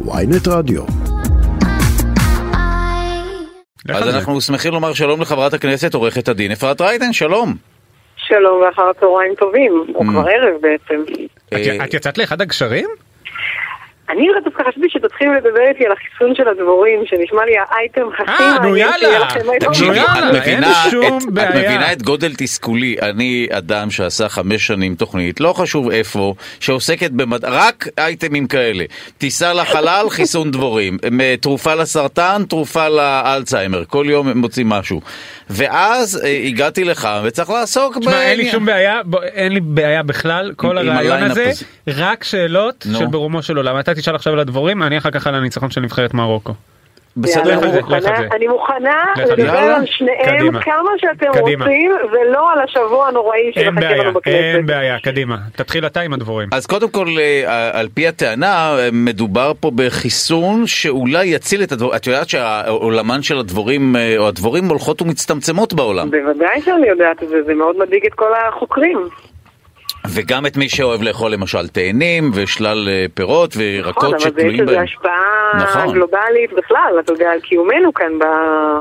ויינט רדיו. אז אנחנו שמחים לומר שלום לחברת הכנסת עורכת הדין אפרת רייטן, שלום. שלום ואחר צהריים טובים, או כבר ערב בעצם. אה, את יצאת לאחד הגשרים? אני דווקא חשבתי שתתחילו לדבר איתי על החיסון של הדבורים, שנשמע לי האייטם הכי אה, נו מעניין שיהיה יאללה. לכם פעם. תקשיבי, את מבינה את- את בעיה. מבינה את גודל תסכולי. אני אדם שעשה חמש שנים תוכנית, לא חשוב איפה, שעוסקת במדע, רק אייטמים כאלה. טיסה לחלל, חיסון דבורים. תרופה לסרטן, תרופה לאלצהיימר. כל יום הם מוצאים משהו. ואז אה, הגעתי לך, וצריך לעסוק תשמע, אין לי. שום בעיה, אין לי בעיה בכלל, כל הרעיון הזה. רק שאלות. של ברומו של עולם. אתה תשאל עכשיו על הדבורים, אני אחר כך על הניצחון של נבחרת מרוקו. בסדר יאללה, לך על אני זה, לך על מוכנה- זה. אני מוכנה. לדבר יאללה. על שניהם קדימה. כמה שאתם קדימה. רוצים, ולא על השבוע הנוראי שמחכה לנו בכנסת. אין בעיה, קדימה. תתחיל אתה עם הדבורים. אז קודם כל, אה, על פי הטענה, אה, מדובר פה בחיסון שאולי יציל את הדבורים. את יודעת שהעולמן של הדבורים, אה, או הדבורים הולכות ומצטמצמות בעולם. בוודאי שאני יודעת את זה, זה מאוד מדאיג את כל החוקרים. וגם את מי שאוהב לאכול למשל תאנים ושלל אה, פירות נכון, וירקות אבל יש שתלויים לזה בהם. השפעה נכון. גלובלית בכלל, אתה יודע, על קיומנו כאן ב-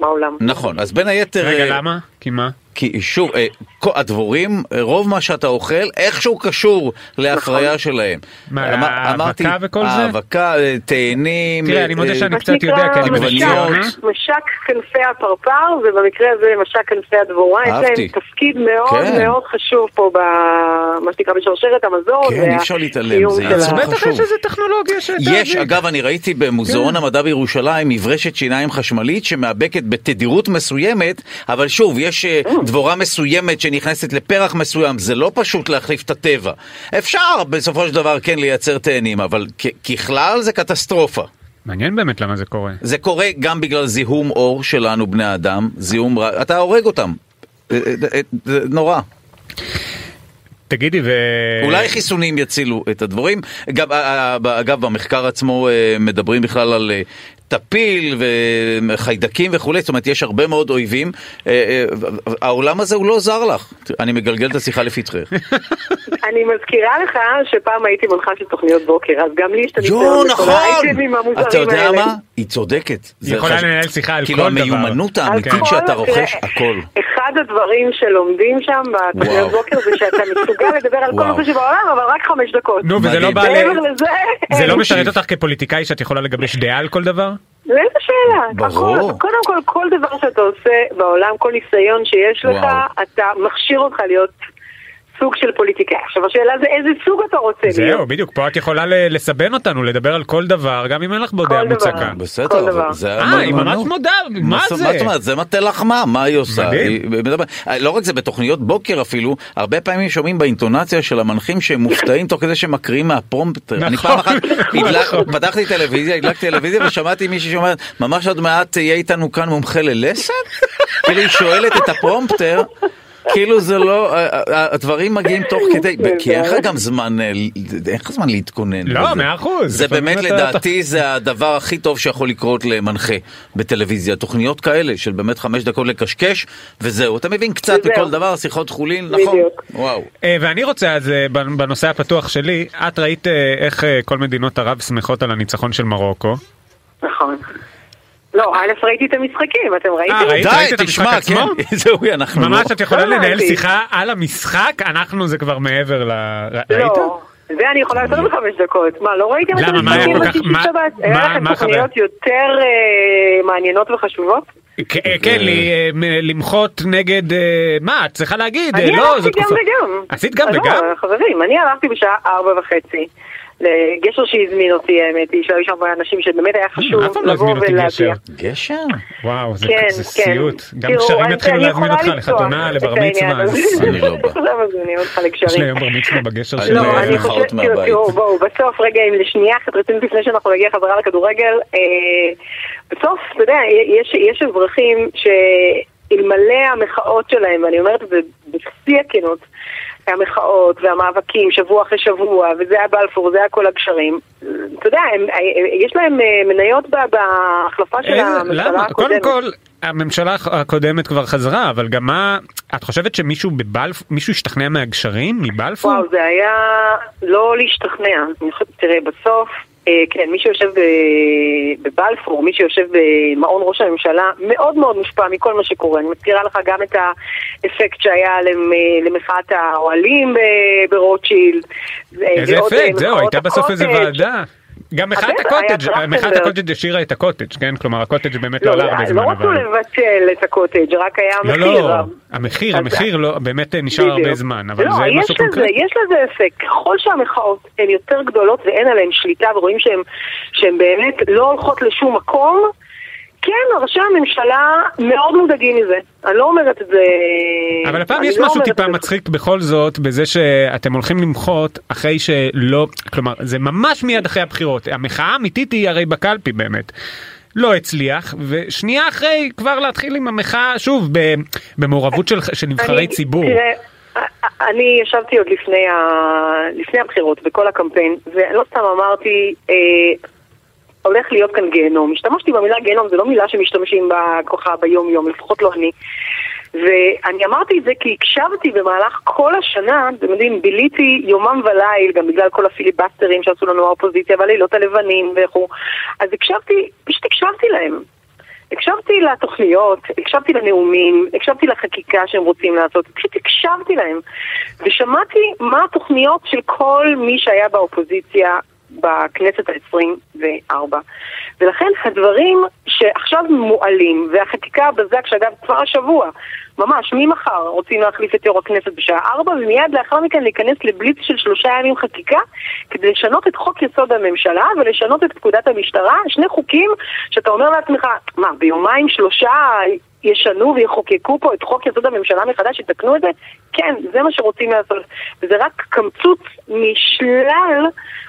בעולם. נכון, אז בין היתר... רגע, אה, למה? כי מה? כי שוב, אה, כל- הדבורים, אה, רוב מה שאתה אוכל, איכשהו קשור להפריה שלהם. מה, האבקה וכל זה? האבקה, תאנים. תראה, אה, אני מודה שאני מה קצת יודע, כי אני. בנסיון. משק, כנפי הפרפר, ובמקרה הזה משק כנפי הדבורה, יש אהבתי. להם תפקיד מאוד כן. מאוד חשוב פה במה שנקרא בשרשרת המזון. כן, אי אפשר להתעלם, זה. יצור בטח חשוב. יש איזה טכנולוגיה שאתה... יש, אגב, אני ראיתי במוזיאון המדע בירושלים מברשת שיניים חשמלית שמאבקת בתדירות מסוימת, אבל שוב, יש דבורה מסוימת שנכנסת לפרח מסוים, זה לא פשוט להחליף את הטבע. אפשר בסופו של דבר כן לייצר תאנים, אבל ככלל זה קטסטרופה. מעניין באמת למה זה קורה. זה קורה גם בגלל זיהום אור שלנו, בני האדם, זיהום רע, אתה הורג אותם. אה, אה, אה, נורא. תגידי, ו... אולי חיסונים יצילו את הדבורים. גם, אה, אה, אגב, במחקר עצמו אה, מדברים בכלל על טפיל וחיידקים וכולי, זאת אומרת, יש הרבה מאוד אויבים. העולם הזה הוא לא זר לך. אני מגלגל את השיחה לפתחך. אני מזכירה לך שפעם הייתי מנחה של תוכניות בוקר, אז גם לי יש את הניסיון נכון! אתה יודע. מה? היא צודקת. זה יכולה לנהל שיחה על כאילו כל דבר. המיומנות על האמיתית שאתה רוכש, תראה, הכל. אחד הדברים שלומדים שם בתוכניות. בוקר זה שאתה מסוגל לדבר על כל. נושא שבעולם, אבל רק חמש דקות. נו, וזה לא מדהים. בא ל... מעבר לזה, זה. לא משרת אותך כפוליטיקאי שאת יכולה לגבש דעה על כל דבר? לאיזה שאלה? ברור. הכל- קודם כל, כל דבר שאתה עושה בעולם, כל ניסיון שיש לך. אתה מכשיר אותך להיות סוג של פוליטיקאי. עכשיו השאלה זה איזה סוג אתה רוצה להיות. זהו, בדיוק, פה את יכולה לסבן אותנו, לדבר על כל דבר, גם אם אין לך בו דעה דבר. מוצקה. בסדר, כל אבל דבר. זה אה, היא ממש. מודה, מה זה? מה זאת אומרת? זה מטה לחמה, מה היא עושה? מדהים. היא מדבר- לא רק זה, בתוכניות בוקר אפילו, הרבה פעמים שומעים באינטונציה של המנחים שהם מופתעים תוך כדי שהם מקריאים מהפרומפטר. אני נכון, פעם אחת נכון, הדלק-. פתחתי טלוויזיה, הדלקתי טלוויזיה ושמעתי מישהי שאומרת, ממש עוד מעט יהיה איתנו כאן מומחה ללסת? כאילו היא שואלת את הפרומפטר. כאילו זה לא, הדברים מגיעים תוך כדי, כי אין לך גם זמן, אה, אין לך זמן להתכונן. לא. מאה אחוז. זה באמת לדעתי זה הדבר הכי טוב שיכול לקרות למנחה בטלוויזיה. תוכניות כאלה של באמת חמש דקות לקשקש, וזהו. אתה מבין קצת. מכל דבר, שיחות חולין, נכון? בדיוק. וואו. אה, ואני רוצה אז אה, בנושא הפתוח שלי, את ראית איך כל מדינות ערב שמחות על הניצחון של מרוקו. לא, א' ראיתי את המשחקים, אתם ראיתם? אה, ראית? די, את המשחק תשמע, עצמו? כן, זהו, אנחנו לא... ממש את יכולה לא לנהל ראיתי. שיחה על המשחק, אנחנו זה כבר מעבר ל... ראית? לא. זה אני יכולה יותר מחמש דקות. מה, לא ראיתם את למה, מה היה המשחקים כך- בשישי מה- שבת? מה- היה לכם מה תוכניות יותר אה, מעניינות וחשובות? כ- אה, כן, לי, אה, מ- למחות נגד... אה, מה, את צריכה להגיד, אה, אני לא, הלכתי זו גם תקופה... וגם. עשית גם לא, וגם? חברים, אני הלכתי בשעה ארבע וחצי. לגשר שהזמין אותי, האמת היא, שהיו שם אנשים שבאמת היה חשוב פעם לא לבוא ולהגיע. גשר. וואו, זה כן, כן. סיוט. גם אני- יתחילו להזמין אותך לחתונה, לבר מצווה, אני לא בא. עכשיו מזמינים אותך יש לי. היום בר מצווה בגשר אני של... לא, לא, אני חושבת, תראו, בואו, בסוף, רגע, אם לשנייה אחת רצינית לפני שאנחנו נגיע חזרה לכדורגל, אה, בסוף, אתה יודע, יש, יש אזרחים שאלמלא המחאות שלהם, ואני אומרת את זה בשיא הכנות, המחאות והמאבקים שבוע אחרי שבוע, וזה היה בלפור, זה היה כל הגשרים. אתה יודע, הם, יש להם אה, מניות בהחלפה של הממשלה למה? הקודמת. קודם כל, הממשלה הקודמת כבר חזרה, אבל גם מה... את חושבת שמישהו בבלפור, מישהו השתכנע מהגשרים? מבלפור? וואו, זה היה לא להשתכנע. תראה, בסוף, כן, מי שיושב בבלפור, מי שיושב במעון ראש הממשלה, מאוד מאוד מושפע מכל מה שקורה. אני מזכירה לך גם את האפקט שהיה למחאת האוהלים ברוטשילד. איזה אפקט? זהו, הייתה בסוף איזה ועדה. גם מחאת הקוטג', מחאת הקוטג' השאירה את הקוטג', כן? כלומר הקוטג' באמת לא עלה הרבה זמן. לא רצו לבטל את הקוטג', רק היה מחיר. לא, לא, המחיר, המחיר לא, באמת נשאר הרבה זמן, אבל זה משהו קונקרטי. יש לזה אפקט, ככל שהמחאות הן יותר גדולות ואין עליהן שליטה ורואים שהן באמת לא הולכות לשום מקום, כן, ראשי הממשלה מאוד מודאגים מזה. אני לא אומרת את זה... אבל הפעם יש לא משהו טיפה זה... מצחיק בכל זאת, בזה שאתם הולכים למחות אחרי שלא... כלומר, זה ממש מיד אחרי הבחירות. המחאה האמיתית היא הרי בקלפי באמת. לא הצליח, ושנייה אחרי כבר להתחיל עם המחאה, שוב, במעורבות של, של נבחרי אני, ציבור. תראה, אני ישבתי עוד לפני, ה... לפני הבחירות, בכל הקמפיין, ולא סתם אמרתי... אה, הולך להיות כאן גיהנום. השתמשתי במילה גיהנום, זו לא מילה שמשתמשים בה ככה ביום-יום, לפחות לא אני. ואני אמרתי את זה כי הקשבתי במהלך כל השנה, אתם יודעים, ביליתי יומם וליל, גם בגלל כל הפיליבסטרים שעשו לנו האופוזיציה והלילות הלבנים וכו', אז הקשבתי, פשוט הקשבתי להם. הקשבתי לתוכניות, הקשבתי לנאומים, הקשבתי לחקיקה שהם רוצים לעשות, פשוט הקשבתי להם. ושמעתי מה התוכניות של כל מי שהיה באופוזיציה בכנסת ה-24. ולכן הדברים שעכשיו מועלים, והחקיקה בזק, שאגב כבר השבוע, ממש ממחר רוצים להחליף את יו"ר הכנסת בשעה 4, ומיד לאחר מכן להיכנס לבליץ של שלושה ימים חקיקה, כדי לשנות את חוק יסוד הממשלה ולשנות את פקודת המשטרה, שני חוקים שאתה אומר לעצמך, מה, ביומיים שלושה ישנו ויחוקקו פה את חוק יסוד הממשלה מחדש, יתקנו את זה? כן, זה מה שרוצים לעשות. וזה רק קמצוץ משלל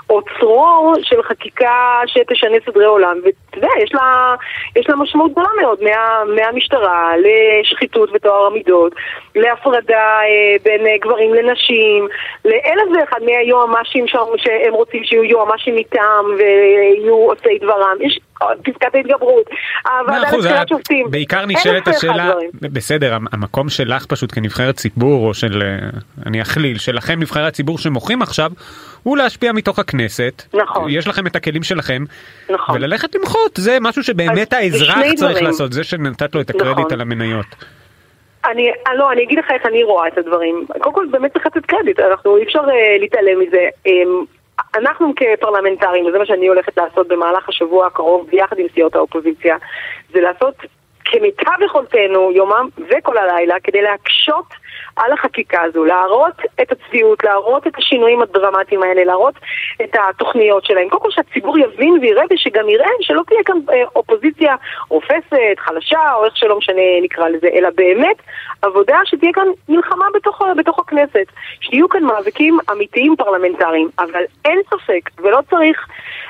או צרור של חקיקה שתשנה סדרי עולם. ואתה יודע, יש לה, יש לה משמעות גדולה מאוד מה, מהמשטרה לשחיתות וטוהר המידות, להפרדה אה, בין אה, גברים לנשים, לאלף ואחד מהיועמ"שים שהם רוצים שיהיו יועמ"שים מטעם ויהיו עושי דברם. יש פסקת ההתגברות, הוועדה לבחירת שופטים. בעיקר נשאלת השאלה, בסדר, המקום שלך פשוט כנבחרת ציבור, או של, אה, אני אכליל, שלכם נבחרי הציבור שמוחים עכשיו, הוא להשפיע מתוך הכנסת. נכון. יש לכם את הכלים שלכם. נכון. וללכת למחות, זה משהו שבאמת האזרח צריך דברים. לעשות, זה שנתת לו את הקרדיט נכון. על המניות. אני, לא, אני אגיד לך איך אני רואה את הדברים. קודם כל, באמת צריך לתת קרדיט, אנחנו אי אפשר uh, להתעלם מזה. Um, אנחנו כפרלמנטרים, וזה מה שאני הולכת לעשות במהלך השבוע הקרוב, ביחד עם סיעות האופוזיציה, זה לעשות כמיטב יכולתנו, יומם וכל הלילה, כדי להקשות על החקיקה הזו, להראות את הצביעות, להראות את השינויים הדרמטיים האלה, להראות את התוכניות שלהם. קודם כל שהציבור יבין ויראה ושגם יראה שלא תהיה כאן אה, אופוזיציה רופסת, חלשה, או איך שלא משנה נקרא לזה, אלא באמת עבודה שתהיה כאן מלחמה בתוך, בתוך הכנסת, שיהיו כאן מאבקים אמיתיים פרלמנטריים, אבל אין ספק ולא צריך,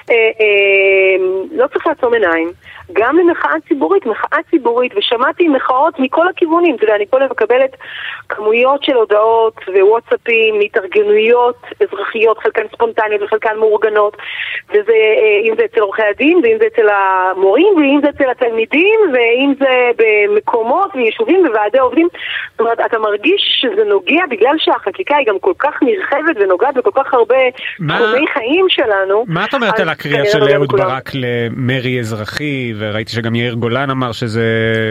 אה, אה, לא צריך לעצום עיניים. גם למחאה ציבורית, מחאה ציבורית, ושמעתי מחאות מכל הכיוונים, אתה יודע, אני כל הזמן מקבלת כמויות של הודעות ווואטסאפים מהתארגנויות אזרחיות, חלקן ספונטניות וחלקן מאורגנות, וזה, אה, אם זה אצל עורכי הדין, ואם זה אצל המורים, ואם זה אצל התלמידים, ואם זה במקומות ויישובים וועדי עובדים, זאת אומרת, אתה מרגיש שזה נוגע בגלל שהחקיקה היא גם כל כך נרחבת ונוגעת בכל כך הרבה תחומי חיים שלנו. מה את אומרת על הקריאה של אהוד ברק למרי אזרחי? וראיתי שגם יאיר גולן אמר שזה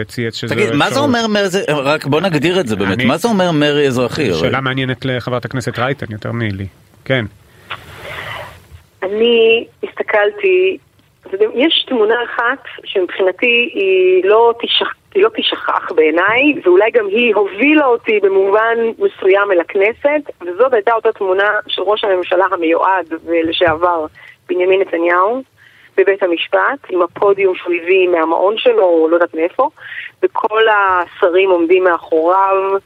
צייץ שזה... תגיד, מה זה אומר מרי, רק בוא נגדיר את זה באמת, מה זה אומר מרי אזרחי? שאלה מעניינת לחברת הכנסת רייטן יותר מלי, כן. אני הסתכלתי, יש תמונה אחת שמבחינתי היא לא תשכח. היא לא תשכח בעיניי, ואולי גם היא הובילה אותי במובן מסוים אל הכנסת, וזאת הייתה אותה תמונה של ראש הממשלה המיועד ולשעבר בנימין נתניהו, בבית המשפט, עם הפודיום שהוא הביא מהמעון שלו, או לא יודעת מאיפה, וכל השרים עומדים מאחוריו,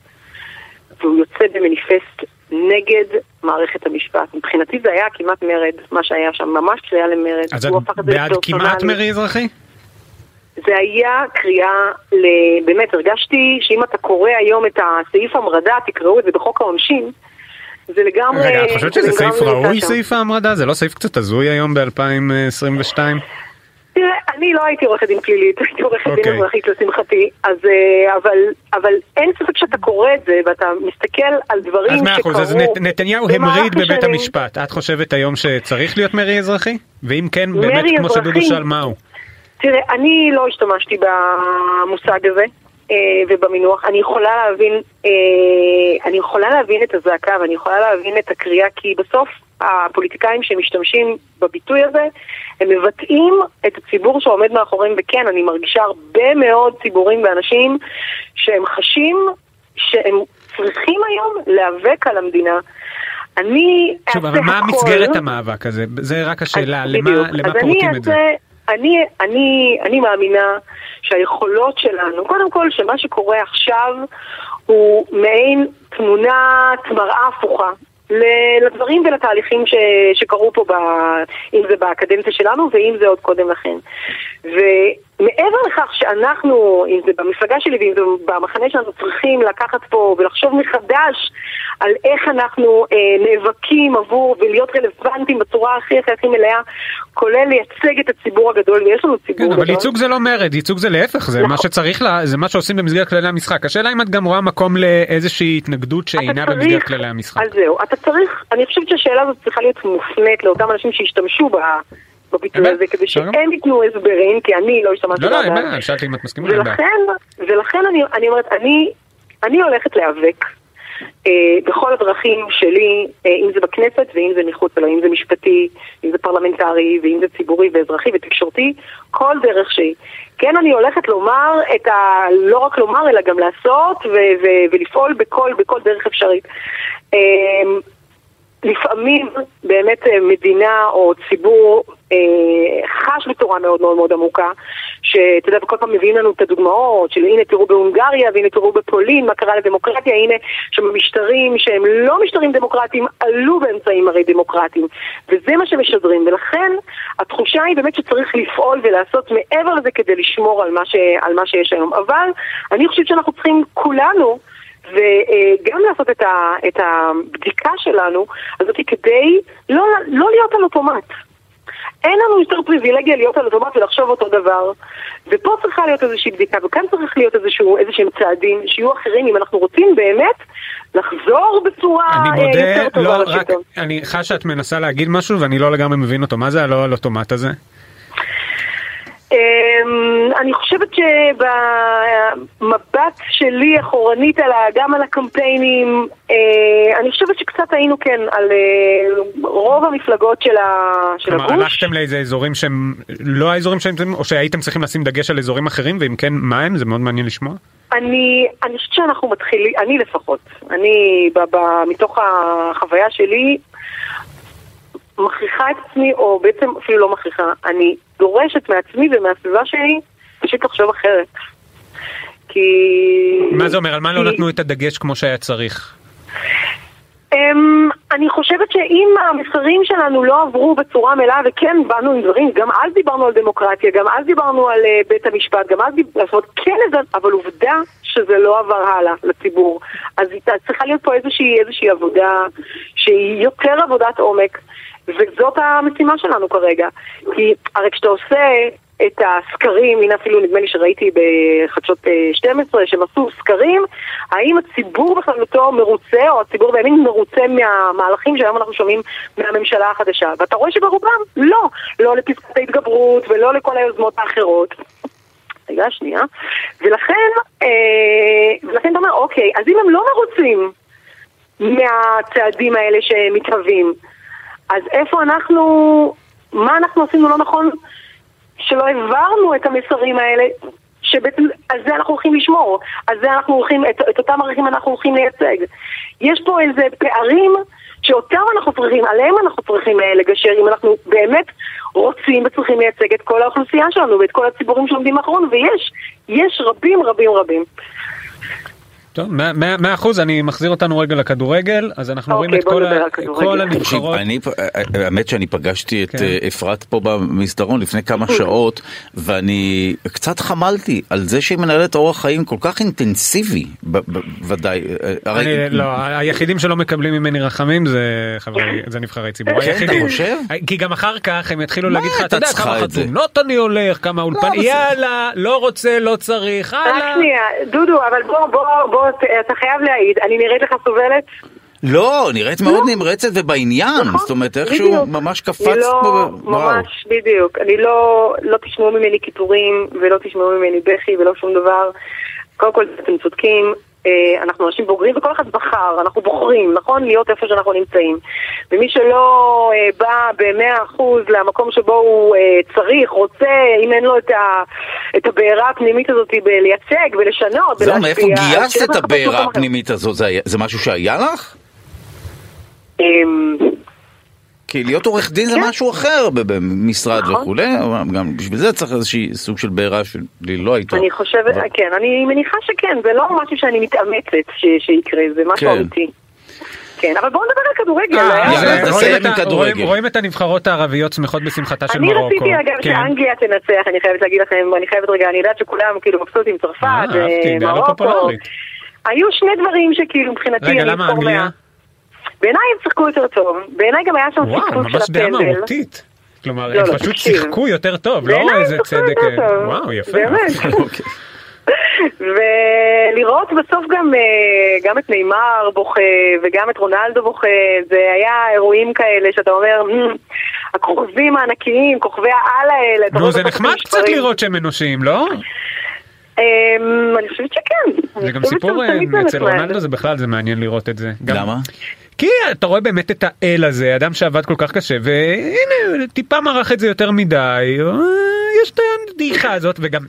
והוא יוצא במניפסט נגד מערכת המשפט. מבחינתי זה היה כמעט מרד, מה שהיה שם, ממש קריאה למרד. אז את בעד כמעט מרי אזרחי? זה היה קריאה, ל... באמת הרגשתי שאם אתה קורא היום את הסעיף המרדה, תקראו את זה בחוק העונשין, זה לגמרי... רגע, את חושבת שזה סעיף ראוי, סעיף ההמרדה? זה לא סעיף קצת הזוי היום ב-2022? תראה, אני לא הייתי עורכת דין פלילית, הייתי עורכת דין אוקיי. אזרחית לשמחתי, אז אה, אבל, אבל אין ספק שאתה קורא את זה ואתה מסתכל על דברים אז מאה שקרו אחוז, אז נת- נתניהו המריד בבית השנים. המשפט. את חושבת היום שצריך להיות מרי אזרחי? ואם כן, באמת כמו שדודו? שאל, מהו? תראה, אני לא השתמשתי במושג הזה ובמינוח. אני יכולה להבין, אה, אני יכולה להבין את הזעקה ואני יכולה להבין את הקריאה, כי בסוף הפוליטיקאים שמשתמשים בביטוי הזה, הם מבטאים את הציבור שעומד מאחוריהם, וכן, אני מרגישה הרבה מאוד ציבורים ואנשים שהם חשים שהם צריכים היום להיאבק על המדינה. אני שוב, אבל מה הכל- מסגרת המאבק הזה? זה רק השאלה, למה בדיוק. למה פורטים אני את זה? אני, אני, אני מאמינה שהיכולות שלנו, קודם כל שמה שקורה עכשיו הוא מעין תמונת מראה הפוכה לדברים ולתהליכים ש, שקרו פה, ב, אם זה בקדנציה שלנו ואם זה עוד קודם לכן. ומעבר לכך שאנחנו, אם זה במפלגה שלי ואם זה במחנה שלנו, צריכים לקחת פה ולחשוב מחדש על איך אנחנו אה, נאבקים עבור ולהיות רלוונטיים בצורה הכי הכי הכי מלאה, כולל לייצג את הציבור הגדול, ויש לנו ציבור כן, גדול. אבל ייצוג זה לא מרד, ייצוג זה להפך, זה נכון. מה שצריך, לה- זה מה שעושים במסגרת כללי המשחק. השאלה אם את גם רואה מקום לאיזושהי התנגדות שאינה צריך- במסגרת כללי המשחק. אז זהו, אתה צריך, אני חושבת שהשאלה הזאת צריכה להיות מופנית לאותם אנשים שהשתמשו ב... בביטוי? הזה, כדי? שהם ייתנו הסברים, כי אני לא השתמשתי לא, לא, אין. בעיה, שאלתי אם את מסכימה. ולכן, ולכן אני, אני אומרת, אני, אני הולכת להיאבק אה, בכל הדרכים שלי, אה, אם זה בכנסת ואם זה מחוץ לה, אם זה משפטי, אם זה פרלמנטרי, ואם זה ציבורי ואזרחי ותקשורתי, כל דרך שהיא. כן, אני הולכת לומר את ה... לא רק לומר, אלא גם לעשות ו- ו- ולפעול בכל, בכל דרך אפשרית. לפעמים באמת אה, מדינה או ציבור אה, חש בצורה מאוד מאוד מאוד עמוקה, שאתה יודע, וכל פעם מביאים לנו את הדוגמאות של הנה תראו בהונגריה והנה תראו בפולין מה קרה לדמוקרטיה, הנה שם משטרים שהם לא משטרים דמוקרטיים עלו באמצעים הרי דמוקרטיים, וזה מה שמשדרים, ולכן התחושה היא באמת שצריך לפעול ולעשות מעבר לזה כדי לשמור על מה, ש, על מה שיש היום, אבל אני חושבת שאנחנו צריכים כולנו וגם לעשות את, ה, את הבדיקה שלנו הזאת כדי לא, לא להיות על אוטומט. אין לנו יותר פריבילגיה להיות על אוטומט ולחשוב אותו דבר. ופה צריכה להיות איזושהי בדיקה, וכאן צריך להיות איזשהו, איזשהם צעדים שיהיו אחרים אם אנחנו רוצים באמת לחזור בצורה אני אה, מודה, יותר טובה לא, רק. אני חש שאת מנסה להגיד משהו ואני לא לגמרי מבין אותו. מה זה הלא על אוטומט הזה? אמ, אני חושבת שבמבט שלי אחורנית על גם על הקמפיינים, אה, אני חושבת שקצת היינו כן על אה, רוב המפלגות של ה- של כלומר, הגוש. הלכתם לאיזה אזורים שהם לא האזורים שהם, או שהייתם צריכים לשים דגש על אזורים אחרים, ואם כן, מה הם? זה מאוד מעניין לשמוע. אני, אני חושבת שאנחנו מתחילים, אני לפחות, אני ב, ב, מתוך החוויה שלי מכריחה את עצמי, או בעצם אפילו לא מכריחה, אני דורשת מעצמי ומהסביבה שלי פשוט לחשוב אחרת. כי... מה זה אומר? על מה לא נתנו את הדגש כמו שהיה צריך? אמ, אני חושבת שאם המסרים שלנו לא עברו בצורה מלאה, וכן באנו עם דברים, גם אז דיברנו על דמוקרטיה, גם אז דיברנו על אה, בית המשפט, גם אז דיברנו, זאת אומרת, כן, אבל עובדה שזה לא עבר הלאה לציבור. אז צריכה להיות פה איזושהי, איזושהי עבודה שהיא יותר עבודת עומק, וזאת המשימה שלנו כרגע. כי הרי כשאתה עושה את הסקרים, הנה אפילו נדמה לי שראיתי בחדשות אה, 12 שהם עשו סקרים, האם הציבור בכללותו מרוצה, או הציבור בימין מרוצה מהמהלכים שהיום אנחנו שומעים מהממשלה החדשה. ואתה רואה שברובם לא, לא לפסקת ההתגברות ולא לכל היוזמות האחרות. רגע, שנייה. ולכן, אה, ולכן אתה אומר, אוקיי, אז אם הם לא מרוצים מהצעדים האלה שמתהווים, אז איפה אנחנו, מה אנחנו עשינו לא נכון שלא העברנו את המסרים האלה, שבעצם על זה אנחנו הולכים לשמור, על זה אנחנו הולכים, את, את אותם ערכים אנחנו הולכים לייצג. יש פה איזה פערים שאותם אנחנו צריכים, עליהם אנחנו צריכים אה, לגשר, אם אנחנו באמת רוצים וצריכים לייצג את כל האוכלוסייה שלנו ואת כל הציבורים שעומדים מאחורינו, ויש, יש רבים רבים רבים. טוב, מאה- מאה מאה אחוז, אני מחזיר אותנו רגע לכדורגל, אז אנחנו רואים אוקיי, את כל הנבחרות. אני, אה, האמת שאני פגשתי את כן. אה, אפרת פה במסדרון לפני כמה שעות, ואני קצת חמלתי על זה שהיא מנהלת אורח חיים כל כך אינטנסיבי, ודאי. אה, לא, היחידים שלא מקבלים ממני רחמים זה חברי, זה נבחרי ציבור. כן, אתה. חושב? כי גם אחר כך הם יתחילו להגיד לך, אתה יודע כמה את זה?" חתונות אני הולך, כמה אולפן, אבל זה- יאללה, לא רוצה, לא צריך, רק הלאה. שנייה, דודו, אבל בוא, בוא, בוא, אתה חייב להעיד, אני נראית לך סובלת? לא, נראית מאוד נמרצת ובעניין, זאת אומרת איכשהו. ממש קפצת לא, פה. ממש, בדיוק. אני לא, לא תשמעו ממני קיטורים, ולא תשמעו ממני בכי, ולא שום דבר. קודם כל, אתם צודקים, אה, אנחנו אנשים בוגרים, וכל אחד בחר, אנחנו בוחרים, נכון? להיות איפה שאנחנו נמצאים. ומי שלא אה, בא במאה אחוז למקום שבו הוא אה, צריך, רוצה, אם אין לו את, ה, את הבעירה הפנימית הזאת בלייצג ולשנות, זהו, מאיפה ולהשפיע, גייסת את הבעירה. הפנימית הזאת? זה זה משהו שהיה לך? כי להיות עורך דין זה כן. משהו אחר במשרד נכון. וכולי, אבל גם בשביל זה צריך איזושהי סוג של בעירה שלי לא הייתה. אני חושבת, כן, אני מניחה שכן, זה לא משהו שאני מתאמצת שיקרה, זה משהו כן. אמיתי. כן, אבל בואו נדבר על כדורגל. אה, אה, רואים את הנבחרות הערביות שמחות בשמחתה של אני מרוקו. רציתי אגב כן. שאנגליה תנצח, אני חייבת להגיד לכם, אני חייבת רגע, אני יודעת שכולם כאילו מבסוטים, צרפת, אה, מרוקו. היו שני דברים שכאילו מבחינתי רגע, אני למה אנגליה? בעיניי הם שיחקו יותר טוב, בעיניי גם היה שם וואו, פספוס של ממש דעה הפנדל. מהותית. כלומר, לא, הם לא, פשוט תקשיב. שיחקו יותר טוב, לא איזה שיחקו צדק. יותר טוב. וואו, יפה. באמת. אוקיי. ולראות בסוף גם, אה, גם את נאמר בוכה וגם את רונלדו בוכה, זה היה אירועים כאלה שאתה אומר, "מ, הכוכבים הענקיים, כוכבי העל האלה. נו, זה נחמד קצת המספרים. לראות שהם אנושיים, לא? אמ, אני חושבת שכן. זה גם סיפור אה, אצל. רונלדו זה בכלל זה מעניין לראות את זה. למה? כי אתה רואה באמת את האל הזה, אדם שעבד כל כך קשה, והנה, טיפה מרח את זה יותר מדי, יש את הדעיכה הזאת, וגם,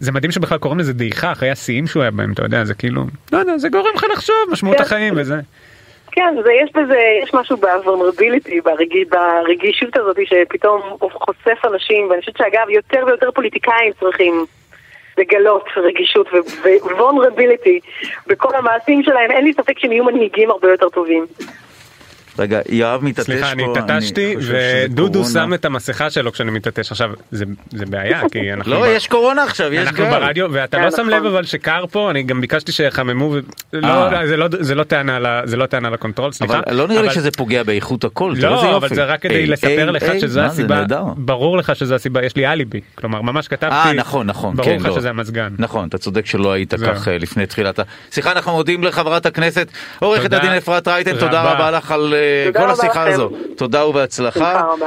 זה מדהים שבכלל קוראים לזה דעיכה אחרי השיאים שהוא היה בהם, אתה יודע, זה כאילו, לא יודע, זה גורם לך לחשוב, משמעות כן. החיים וזה. כן, זה, יש בזה, יש משהו ב-vulnerability, ברגיש, ברגישות הזאת שפתאום חושף אנשים, ואני חושבת שאגב, יותר ויותר פוליטיקאים צריכים לגלות רגישות ו-vulnerability בכל המעשים שלהם, אין לי ספק שהם יהיו מנהיגים הרבה יותר טובים. רגע, יואב מתעטש פה. סליחה, אני התעטשתי, ודודו. שם את המסכה שלו כשאני מתעטש. עכשיו, זה זה בעיה, כי אנחנו... לא, ב- יש קורונה עכשיו, יש אנחנו גל. ברדיו ואתה כן, לא שם נכון. לב אבל שקר פה אני גם ביקשתי שיחממו ו- לא, אה. זה לא זה לא טענה זה לא טענה לקונטרול סליחה אבל לא נראה לי אבל- שזה פוגע באיכות הקול, לא יופי. אבל זה רק כדי לספר לך שזו הסיבה. ברור לך שזו הסיבה יש לי אליבי כלומר ממש כתבתי אה, נכון, נכון, ברור כן, לך לא. שזה המזגן נכון, אתה צודק שלא היית. כך אה, לפני תחילת ה... סליחה, אנחנו מודים לחברת הכנסת עורכת הדין אפרת רייטן, תודה רבה. לך על אה, כל השיחה לכם. הזו. תודה ובהצלחה. בשמחה רבה.